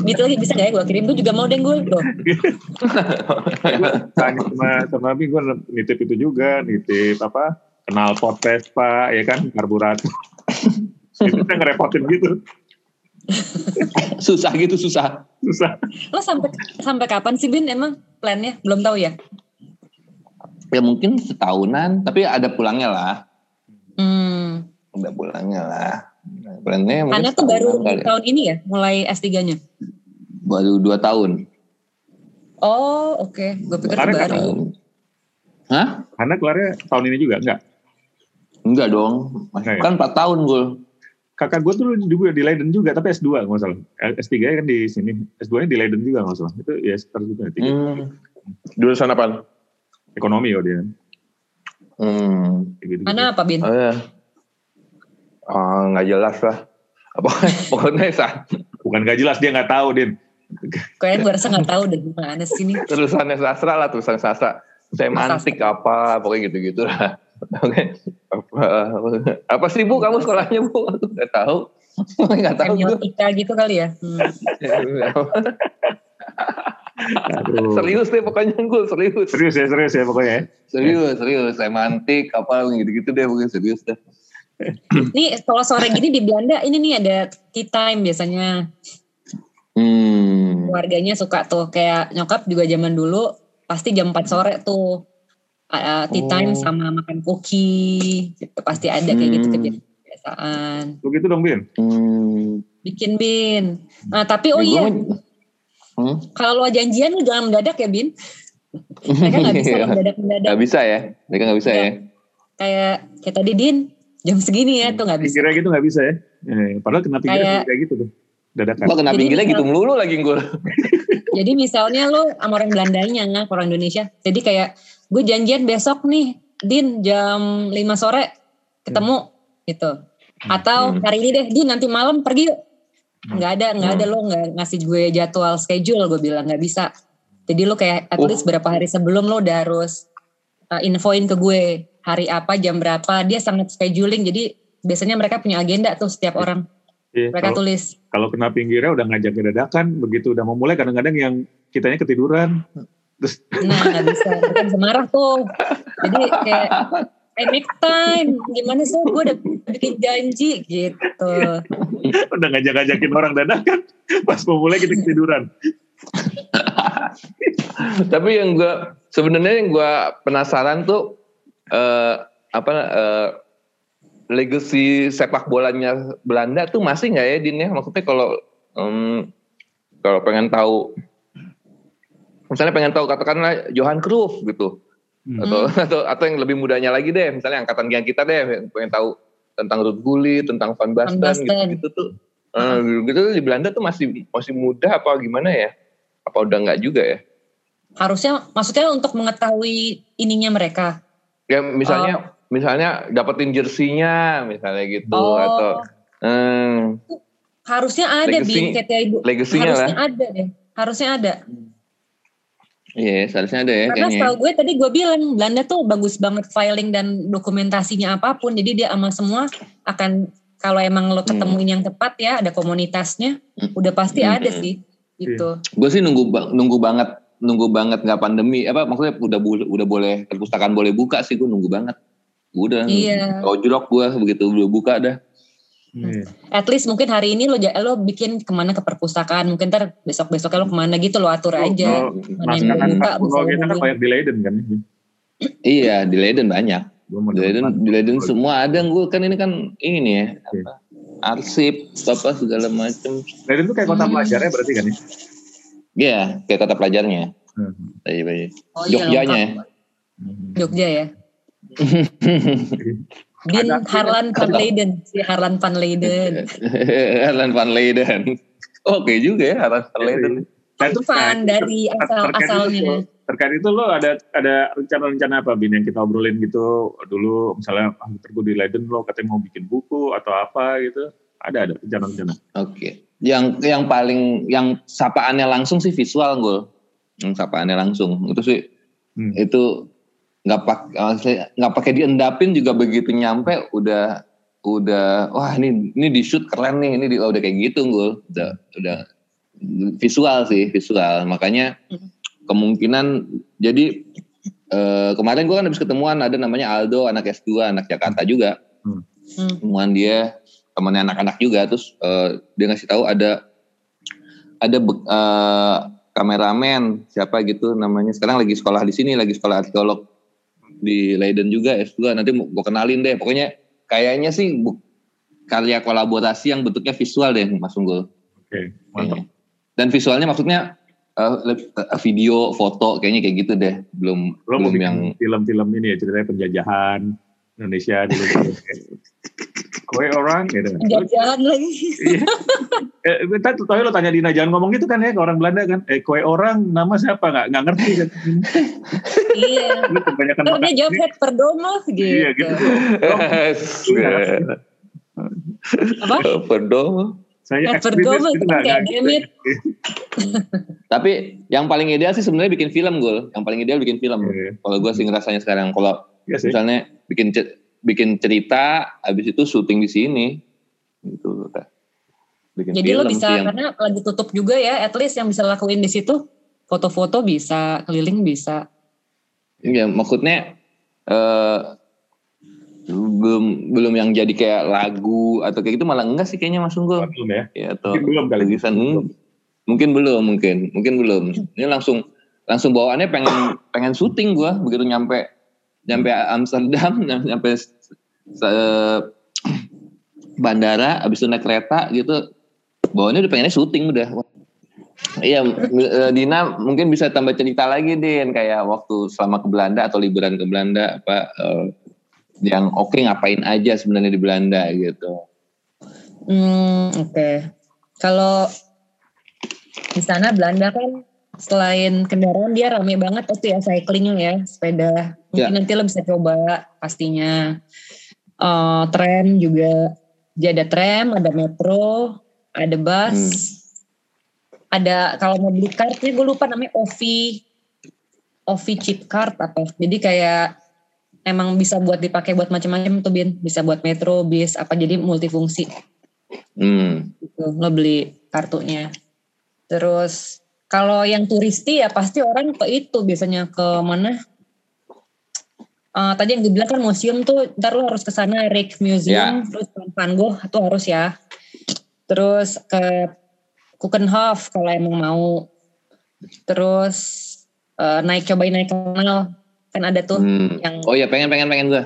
Gitu lagi bisa gak ya gue kirim? Gue juga mau deh gue. [LAUGHS] Tanya sama sama Bin, gue nitip itu juga, nitip apa? Kenal pot Vespa, ya kan, karburator. [LAUGHS] itu kan ngerepotin gitu, susah gitu susah. susah. Lo sampai sampai kapan sih Bin emang plannya? Belum tahu ya? Ya mungkin setahunan, tapi ada pulangnya lah. Hmm. Ada pulangnya lah. Plannya mungkin Hana tuh baru kali. tahun ini ya mulai S3-nya. baru dua tahun. Oh, oke. Gue pikir Karena baru. kan- Hah? Karena kelarnya tahun ini juga enggak. Enggak dong. Enggak ya? Kan 4 tahun gue. Kakak gue tuh juga di Leiden juga, tapi S2 nggak salah. S3 kan di sini, S2 nya di Leiden juga nggak salah. Itu ya sekitar juga. tiga. Hmm. Jurusan apa? Ekonomi oh dia. Hmm. Kayak gitu, Mana apa, Bin? Oh ya. Oh, nggak jelas lah. Apa [LAUGHS] pokoknya sa Bukan gak jelas dia nggak tahu din. Kayaknya gue rasa nggak tahu deh gimana sih ini. terusannya sastra lah tulisan sastra. Semantik apa pokoknya gitu-gitu lah. [LAUGHS] Oke. Apa, apa sih Bu kamu sekolahnya Bu? Aku nggak tahu. [LAUGHS] Nggak tahu. Semiotika gitu kali ya. Hmm. Aduh. serius deh pokoknya gue serius. Serius ya, serius ya pokoknya. ya. Serius, serius. Semantik apa gitu-gitu deh pokoknya serius deh. [COUGHS] Nih kalau sore gini di Belanda ini nih ada tea time biasanya. Hmm. Keluarganya suka tuh kayak nyokap juga zaman dulu pasti jam 4 sore tuh uh, tea time Oh. sama makan cookie gitu. Pasti ada kayak gitu Hmm. kebiasaan. Lu gitu dong Bin. Hmm. Bikin Bin. Nah tapi oh Ya, iya gua mah- Hmm? kalau lo janjian lu jangan mendadak ya Bin. Mereka nggak bisa [LAUGHS] mendadak-mendadak. Nggak bisa ya? Mereka nggak bisa Iya. ya? Kayak kayak tadi Din jam segini ya tuh nggak bisa. Pinggirnya gitu nggak bisa ya. Eh, padahal kena pinggirnya Kayak- kayak gitu tuh. Dadakan. Gua kena pinggirnya gitu melulu lagi gue. [LAUGHS] Jadi misalnya lo sama orang Belandanya, orang Indonesia. Jadi kayak gue janjian besok nih, Din jam 5 sore ketemu gitu. Atau Hmm. hari ini deh, Din nanti malam pergi yuk. Hmm. Nggak ada, nggak ada lo nggak ngasih gue jadwal schedule, gue bilang nggak bisa. Jadi lo kayak at Oh. least berapa hari sebelum lo udah harus uh, infoin ke gue hari apa, jam berapa. Dia sangat scheduling, jadi biasanya mereka punya agenda tuh setiap orang. Iya, Mereka kalau, tulis. kalau kena pinggirnya udah ngajak dadakan, begitu udah mau mulai kadang-kadang yang kitanya ketiduran. Terus Nah, nggak bisa. Mereka bisa marah tuh. Jadi kayak, I make time. Gimana sih? Gue udah bikin janji gitu. udah ngajak-ngajakin orang dadakan, pas mau mulai kita ketiduran. Tapi yang gue sebenarnya yang gue penasaran tuh eh, apa eh, legacy sepak bolanya Belanda tuh masih nggak ya Din ya? Maksudnya kalau em, kalau pengen tahu misalnya pengen tahu katakanlah Johan Cruyff gitu Hmm. atau [LAUGHS] atau atau yang lebih mudanya lagi deh misalnya angkatan yang kita deh pengen tahu tentang Ruud Gullit tentang Van Basten, Basten. gitu gitu tuh Eh, gitu di Belanda tuh masih masih muda apa gimana ya apa udah nggak juga ya Harusnya, maksudnya untuk mengetahui ininya mereka. ya misalnya misalnya dapetin jersinya misalnya gitu Oh. atau hmm, Harusnya ada, Legacy- Bin. Kayak ibu. legasinya Harusnya lah ada deh. Harusnya ada. iya seharusnya ada ya Karena kayaknya setahu gue tadi gue bilang Belanda tuh bagus banget filing dan dokumentasinya apa pun. Jadi dia sama semua akan kalau emang lo ketemuin yang tepat ya ada komunitasnya, Hmm. udah pasti Hmm. ada sih. Gitu. gue sih nunggu nunggu banget nunggu banget nggak pandemi apa maksudnya udah bu- udah boleh perpustakaan boleh buka sih gue nunggu banget udah Iya. ojrok gue begitu udah buka dah Iya. At least mungkin hari ini lo lo bikin ke mana ke perpustakaan, mungkin ntar besok besoknya lo ke mana gitu lo atur aja. Kalau Mana yang buka, kita kan banyak di Leiden kan. iya di Leiden banyak di Leiden di Leiden semua ada gue kan ini kan ini nih ya Oke. apa, arsip apa segala macem Leiden tuh kayak kota Hmm. pelajarnya berarti kan ya? Iya kayak kata pelajarnya Hmm. iya iya Oh iya, Jogjanya ya lengkap. Jogja ya. [LAUGHS] Bin Harlan van Leiden, si Harlan van Leiden. [LAUGHS] Harlan van Leiden oke juga ya Harlan van Leiden Nah, itu Van nah, dari ter- asal itu asalnya. Terkait itu lo ada ada rencana-rencana apa bin yang kita obrolin gitu dulu misalnya ah, gue di Leiden lo katanya mau bikin buku atau apa gitu ada ada rencana-rencana Oke. Yang yang paling yang sapaannya langsung sih visual gue. Yang sapaannya langsung itu sih Hmm. itu nggak pak maksudnya nggak pakai diendapin juga begitu nyampe udah udah wah ini ini di shoot keren nih ini di, oh, udah kayak gitu gue udah udah visual sih visual makanya Hmm. Kemungkinan jadi eh, kemarin gue kan habis ketemuan ada namanya Aldo anak S2 anak Jakarta juga. Hmm. temuan dia temannya anak-anak juga terus eh, dia ngasih tahu ada ada eh, kameramen siapa gitu namanya. Sekarang lagi sekolah di sini lagi sekolah arkeolog di Leiden juga S2 nanti mau gue kenalin deh. Pokoknya kayaknya sih bu- karya kolaborasi yang bentuknya visual deh Mas Unggul. Oke mantap. Kayaknya. dan visualnya maksudnya uh, video, foto kayaknya kayak gitu deh. Belum Lo belum yang film-film ini ya ceritanya penjajahan Indonesia dulu. [LAUGHS] Kue orang gitu. Penjajahan lagi. Iya. eh, kita tuh lo tanya Dina jangan ngomong gitu kan ya ke orang Belanda kan. Eh kue orang nama siapa nggak nggak ngerti kan. iya. Lu kebanyakan makan. dia jawab het perdomo gitu. Iya gitu. [LAUGHS] Apa? Perdomo. Saya gitu kan kayak demit. Tapi yang paling ideal sih sebenarnya bikin film gue. Yang paling ideal bikin film. Iya. Kalau gue sih ngerasanya sekarang. Kalau sih. misalnya bikin bikin cerita, habis itu syuting di sini, gitu udah. Bikin Jadi lo bisa yang- karena lagi tutup juga ya, at least yang bisa lakuin di situ foto-foto bisa, keliling bisa. Iya, maksudnya eh belum belum yang jadi kayak lagu atau kayak gitu malah enggak sih kayaknya Mas Unggul. Belum ya. Ya atau Mungkin belum kali. lukisan hmm, mungkin belum mungkin mungkin belum. Ini langsung langsung bawaannya pengen pengen syuting gua begitu nyampe nyampe Amsterdam [LAUGHS] nyampe se- bandara habis itu naik kereta gitu bawaannya udah pengennya syuting udah. Iya, eh, Dina mungkin bisa tambah cerita lagi, Din, kayak waktu selama ke Belanda atau liburan ke Belanda apa eh, yang oke ngapain aja sebenarnya di Belanda gitu. Hmm, oke. Kalau di sana Belanda kan selain kendaraan dia rame banget itu ya cyclingnya ya, sepeda. Mungkin Ya. nanti lo bisa coba pastinya. Eh, tram juga, dia ada tram, ada metro, ada bus, Hmm. ada kalau mau beli kartnya gue lupa namanya OVI, OVI chip card apa. Jadi kayak emang bisa buat dipakai buat macam-macam tuh bin, bisa buat metro, bis, apa jadi multifungsi. Hmm. gitu lo beli kartunya. Terus kalau yang turisti ya pasti orang ke itu biasanya ke mana? Eh, tadi yang dibilang kan museum tuh ntar lo harus ke sana Rijksmuseum Museum terus Van Gogh itu harus ya. Terus ke Keukenhof kalau emang mau. Terus eh, naik cobain naik kanal kan ada tuh Hmm. yang Oh iya pengen pengen pengen gue.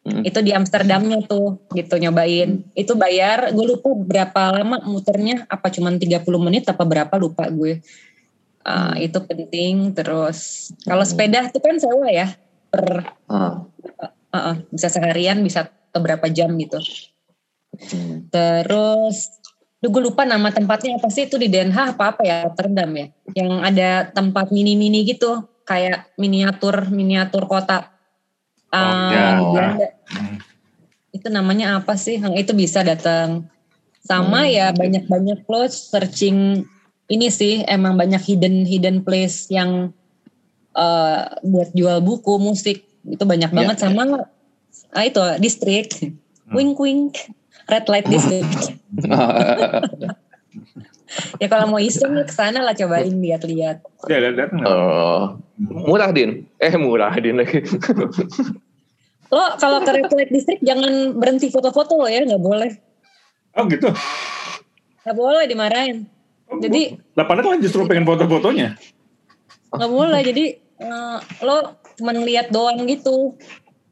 Hmm. itu di Amsterdamnya tuh gitu nyobain itu bayar gue lupa berapa lama muternya apa cuman 30 menit apa berapa lupa gue Ah, itu penting terus kalau sepeda tuh kan sewa ya per Ah. ah, ah, bisa seharian bisa ke berapa jam gitu Hmm. terus Duh, gue lupa nama tempatnya apa sih itu di Den Haag apa apa ya Rotterdam ya yang ada tempat mini-mini gitu kayak miniatur miniatur kota ah, ya. Belanda Hmm. itu namanya apa sih? Yang itu bisa datang. Sama Hmm. ya banyak-banyak lo searching ini sih emang banyak hidden hidden place yang eh, buat jual buku, musik itu banyak Ya, banget ya. sama ah itu distrik, wink wink, red light district. [LAUGHS] [LAUGHS] ya kalau mau iseng ya ke sana lah cobain lihat-lihat. Ya, nggak? Oh. Murah Din. Eh murah Din lagi. [LAUGHS] Lo kalau ke red light district jangan berhenti foto-foto lo ya, nggak boleh. Oh gitu. Nggak boleh dimarahin. Oh, Jadi Lah padahal kan justru pengen foto-fotonya. nggak boleh jadi eh, lo cuma ngeliat doang gitu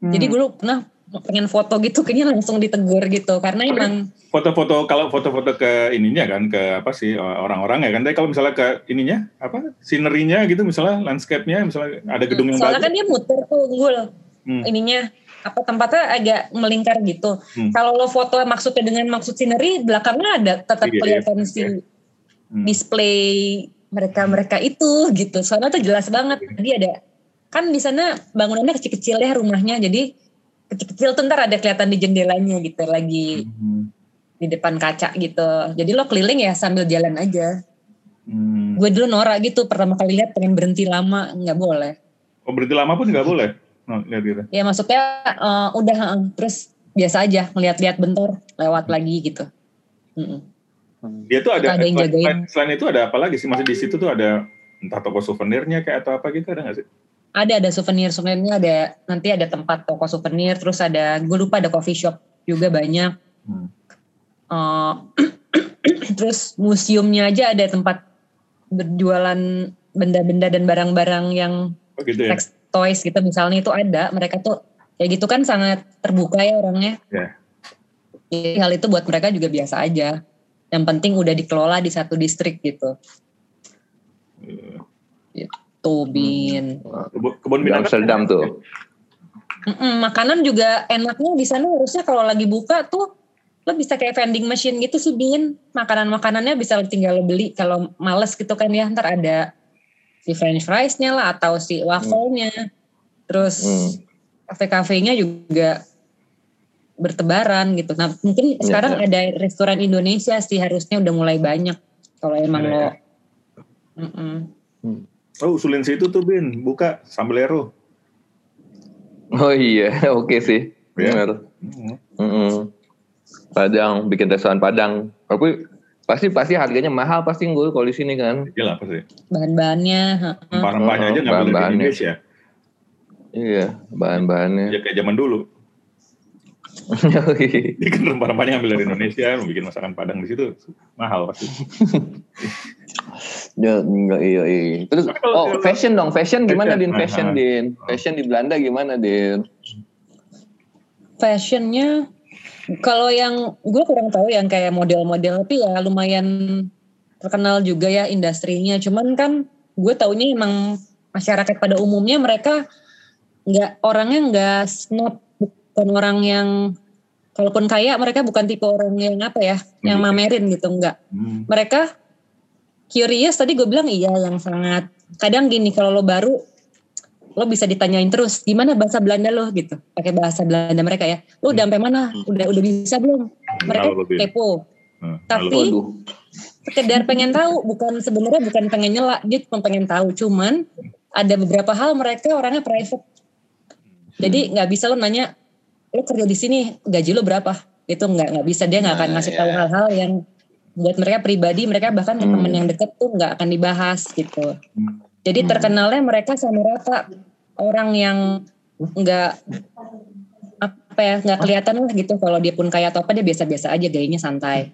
jadi Hmm. gue pernah pengen foto gitu kayaknya langsung ditegur gitu. Karena Tapi- emang foto-foto kalau foto-foto ke ininya kan ke apa sih orang-orang ya kan. Tapi kalau misalnya ke ininya apa sinerinya gitu misalnya landscape-nya misalnya ada gedung yang soalnya bagus. kan dia muter tuh gul Hmm. ininya. Apa tempatnya agak melingkar gitu. Hmm. kalau lo foto maksudnya dengan maksud sineri belakangnya ada tetap Iya, iya, kelihatan si Hmm. display mereka mereka itu gitu. Soalnya tuh jelas banget. Jadi ada kan di sana bangunannya kecil-kecil ya rumahnya. Jadi kecil-kecil tuh ntar ada kelihatan di jendelanya gitu lagi Hmm. di depan kaca gitu. Jadi lo keliling ya sambil jalan aja. Hmm. Gue dulu norak gitu pertama kali lihat pengen berhenti lama nggak boleh. Oh berhenti lama pun nggak boleh. Oh, lihat gitu. Ya maksudnya eh, udah eh, terus biasa aja ngeliat-lihat bentar lewat lagi gitu. Mm-mm. Dia tuh ada, Ada selain- selain itu ada apa lagi sih? Masih di situ tuh ada entah toko souvenirnya kayak atau apa gitu ada nggak sih? Ada ada souvenir souvenirnya ada nanti ada tempat toko souvenir terus ada gue lupa ada coffee shop juga banyak. Hmm. Eh, [CLEARS THROAT] terus museumnya aja ada tempat berjualan benda-benda dan barang-barang yang Oh gitu ya. toys gitu misalnya itu ada mereka tuh kayak gitu kan sangat terbuka ya orangnya Ya. jadi hal itu buat mereka juga biasa aja yang penting udah dikelola di satu distrik gitu Eh, Itu bin. Kebun, binatang. Amsterdam tuh. Mm-mm, makanan juga enaknya di sana harusnya kalau lagi buka tuh lo bisa kayak vending machine gitu sih bin makanan makanannya bisa lo tinggal lo beli kalau males gitu kan ya ntar ada si french friesnya lah atau si waffle-nya terus Hmm. kafe-kafenya juga bertebaran gitu nah mungkin Iya, sekarang iya. ada restoran Indonesia sih harusnya udah mulai banyak kalau emang Iya, lo iya. Mm-mm. Oh usulin situ tuh bin, buka sambalero. Oh iya, [LAUGHS] oke sih. Iya. Benar. Hmm. Mm-mm. Padang, bikin restoran Padang. Tapi pasti pasti harganya mahal pasti gue kalau di sini kan. Iya lah pasti. bahan-bahannya heeh. Rempah-rempahnya aja ngambil dari bahan-bahannya. Indonesia. Iya, bahan-bahannya. Ya kayak zaman dulu. [LAUGHS] Dia kan rempah-rempahnya ngambil dari Indonesia, bikin masakan Padang di situ mahal pasti. [LAUGHS] Ya, enggak, iya, iya. Terus, Tapi kalau- oh fashion dong, fashion gimana Din? Fashion. Din, fashion di Belanda gimana Din? fashionnya kalau yang gue kurang tahu yang kayak model-model tapi ya lumayan terkenal juga ya industrinya cuman kan gue taunya emang masyarakat pada umumnya mereka nggak orangnya nggak snob bukan orang yang kalaupun kaya mereka bukan tipe orang yang apa ya yang mamerin gitu enggak Hmm. mereka curious tadi gue bilang iya yang sangat. Kadang gini kalau lo baru lo bisa ditanyain terus gimana bahasa Belanda lo? gitu. Pakai bahasa Belanda mereka ya. Lo udah sampai mana? Udah udah bisa belum? Mereka Halo, Bin. kepo. Hmm, Tapi- halo. Sekedar pengen tahu bukan sebenarnya bukan pengen nyela dia cuma pengen tahu. Cuman ada beberapa hal mereka orangnya private. Jadi nggak bisa lo nanya lo kerja di sini? Gaji lo berapa? Itu nggak nggak bisa. Dia nggak akan Nah, ngasih ya. tahu hal-hal yang buat mereka pribadi mereka bahkan Hmm. temen yang deket tuh nggak akan dibahas gitu Hmm. jadi Hmm. terkenalnya mereka sama rata orang yang nggak apa ya nggak kelihatan lah gitu kalau dia pun kaya atau apa dia biasa-biasa aja gayanya santai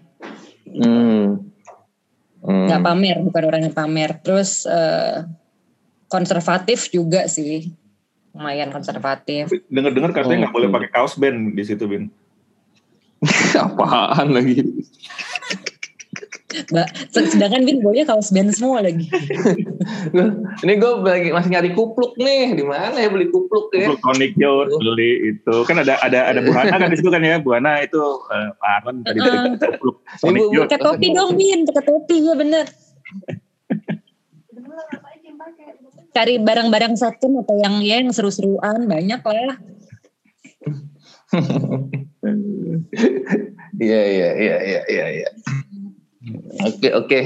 hmm. Hmm. nggak pamer bukan orang yang pamer terus eh, konservatif juga sih lumayan konservatif Dengar-dengar katanya nggak Oh, boleh pakai kaos band di situ bin. [LAUGHS] Apaan lagi? Mbak, sedangkan Bin baunya kaos band semua lagi. [LAUGHS] Ini gue lagi masih nyari kupluk nih. Di mana ya beli kupluk ya? Kupluk Tonic beli itu. Kan ada ada ada Buana kan di situ kan ya? Buana itu eh, Pak Aaron tadi dari kupluk Youth. pakai topi dong Bin pakai topi ya bener. Cari barang-barang second atau yang ya yang seru-seruan. Banyak lah. [LAUGHS] Iya iya iya iya iya. Oke oke.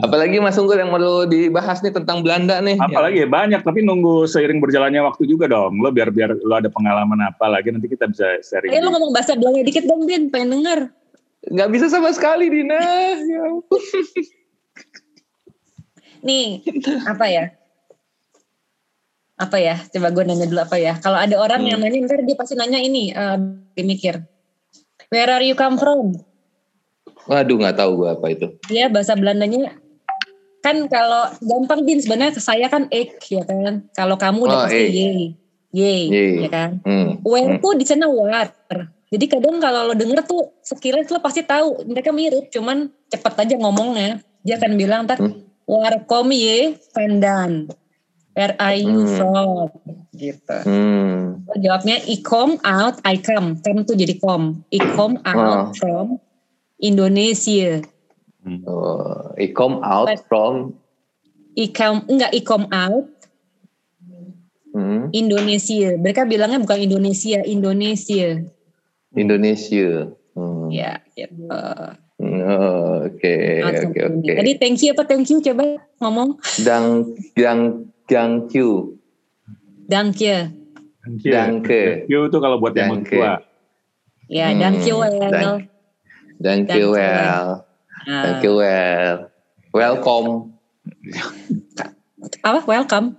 Apalagi Mas Unggul yang mau dibahas nih tentang Belanda nih. Apalagi ya banyak tapi nunggu seiring berjalannya waktu juga dong. Lo biar biar lo ada pengalaman apa lagi nanti kita bisa sharing. ayo lo ngomong bahasa Belanda dikit dong Bin pengen denger Nggak bisa sama sekali Dina. Ya nih apa ya apa ya coba gue nanya dulu apa ya kalau ada orang yang nanya ntar dia pasti nanya ini eh, dia mikir where are you come from Waduh nggak tahu gue apa itu. dia bahasa Belandanya kan kalau gampang bin sebenarnya saya kan ek ya kan kalau kamu udah Oh, pasti ye ye Ye. ya kan Hmm. where tuh di sana war jadi kadang kalau lo denger tuh sekilas lo pasti tahu mereka mirip cuman cepet aja ngomongnya dia akan bilang ntar Hmm. war kom ye pandan where are you Hmm. from gitu Hmm. Jawabnya I come out I come come tuh jadi come I come out Oh. from Indonesia. Oh, I come out from? I come enggak I come out. Hmm, Indonesia. Mereka bilangnya bukan Indonesia Indonesia. Indonesia. Hmm. ya gitu Oh, Oke oke oke. Tadi thank you apa? Thank you coba ngomong. Dang dang dang Q. thank you Thank you. Thank you tuh kalau buat yang tua. ya Hmm, thank you well thank- you well. Thank you well. Welcome. apa welcome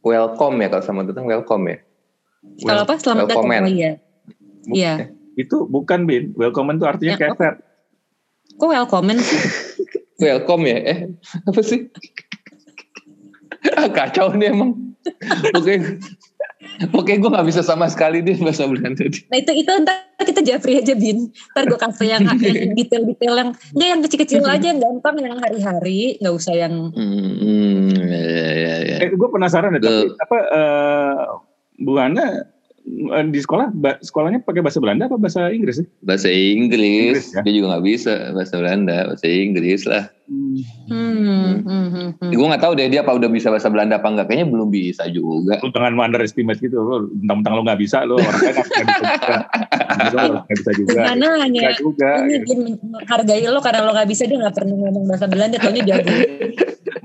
Welcome ya kalau sama datang welcome ya. kalau apa selamat datang welcome, oh iya iya Itu bukan bin. Welcome itu artinya Ya, keset. kok welcome sih [LAUGHS] Welcome ya. Eh apa sih? [LAUGHS] Ah, Kacau nih emang. Oke. Oke, gue gak bisa sama sekali deh bahasa Belanda. Nah itu itu ntar kita Jeffrey aja bin. Ntar gue kasih yang, [LAUGHS] yang detail-detail yang enggak yang kecil-kecil aja yang gampang yang hari-hari, nggak usah yang. Hmm, hmm, ya, ya, ya. Eh, gue penasaran ya, tapi apa uh, Bu Hana eh, di sekolah ba, sekolahnya pakai bahasa Belanda apa bahasa Inggris sih? Bahasa Inggris, Inggris ya? dia juga nggak bisa bahasa Belanda, bahasa Inggris lah. Hmm. Hmm, hmm, hmm, hmm. Gue nggak tahu deh dia apa udah bisa bahasa Belanda apa enggak. Kayaknya belum bisa juga. Lu jangan underestimate gitu. Lu tentang-tentang lo nggak bisa lo orang lain nggak bisa juga. Nggak bisa juga. Gimana hanya gak juga. Ini gitu. menghargai lo karena lo nggak bisa dia nggak pernah ngomong bahasa Belanda. Taunya jago.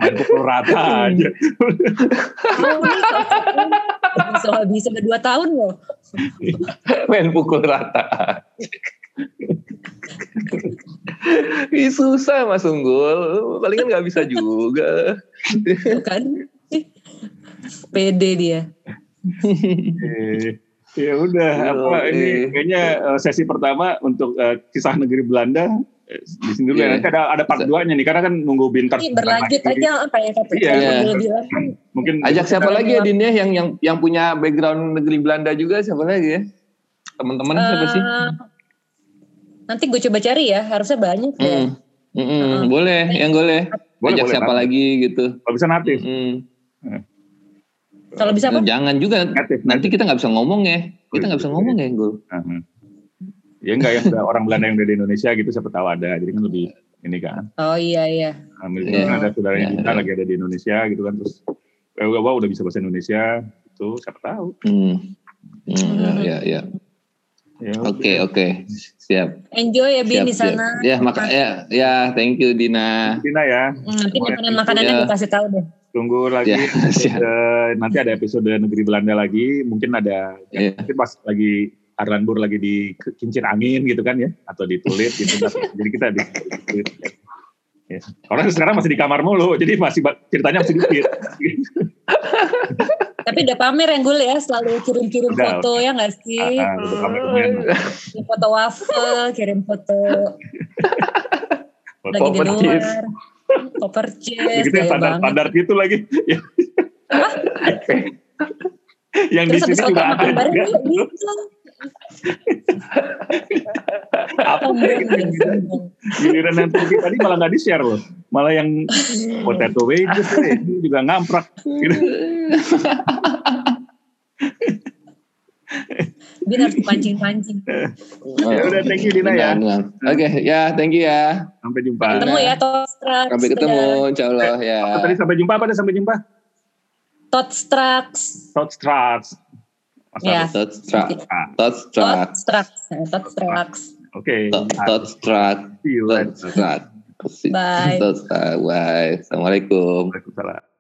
Main pukul rata aja. Soal bisa udah dua tahun loh. [LAUGHS] Main pukul rata. Ih, susah Mas Unggul. Palingan nggak bisa juga. kan? Pede dia. ya udah apa ini kayaknya uh, sesi pertama untuk uh, kisah negeri Belanda eh, di sini dulu yeah. ya nanti ada ada part 2 nya nih karena kan nunggu bintang ini berlanjut aja apa ya tapi iya, yeah. mungkin ajak siapa lagi ya Din ya yang yang yang punya background negeri Belanda juga siapa lagi ya teman-teman uh, siapa sih Nanti gue coba cari ya, harusnya banyak ya. Mm. Mm -mm. Uh, boleh, yang boleh. boleh Ajak boleh, siapa nanti. lagi gitu. Kalau bisa natif. Mm. Kalau bisa apa? Jangan juga. Natif, Nanti kita nggak bisa ngomong ya. Kita nggak bisa ngomong ya, gue. Uh-huh. Ya enggak yang orang Belanda yang udah di Indonesia gitu siapa tahu ada. Jadi kan lebih ini kan. Oh iya iya. Nah, misalnya yeah. ada saudara yang yeah. kita lagi ada di Indonesia gitu kan terus eh, wah udah bisa bahasa Indonesia itu siapa tahu. Hmm. Hmm, ya, ya, ya. Ya, oke oke siap. Enjoy ya Bin di sana. Ya maka ya ya thank you Dina. Dina ya. Nanti makanan makanannya ya. gue kasih tahu deh. Tunggu lagi ya, episode, nanti ada episode negeri Belanda lagi mungkin ada ya. mungkin pas lagi Arlanbur lagi di kincir angin gitu kan ya atau di tulit gitu [LAUGHS] jadi kita di, di, Ya. Orang sekarang masih di kamar mulu, jadi masih ceritanya masih dikit. [LAUGHS] Tapi udah pamer yang gue ya, selalu kirim-kirim foto ya nggak sih? Uh, pamer foto waffle, kirim foto. lagi di luar. Koper cheese. Gitu standar, standar gitu lagi. Apa? [LAUGHS] yang Terus di sini juga ada. Gitu apa giliran yang Turki tadi malah nggak di share loh malah yang potato wedges itu [LAUGHS] juga ngamprak gitu. Dia harus pancing-pancing. ya udah thank you Dina ya. Oke, okay, ya thank you ya. Sampai jumpa. Ketemu ya Totstrax. Sampai ketemu insya Allah ya. Apa tadi sampai jumpa apa sampai jumpa? Totstrax. Totstrax. Ya. Totstrax. Totstrax. Totstrax. Oke. Totstrax. Totstrax. Bye. Bye. Assalamualaikum. Waalaikumsalam.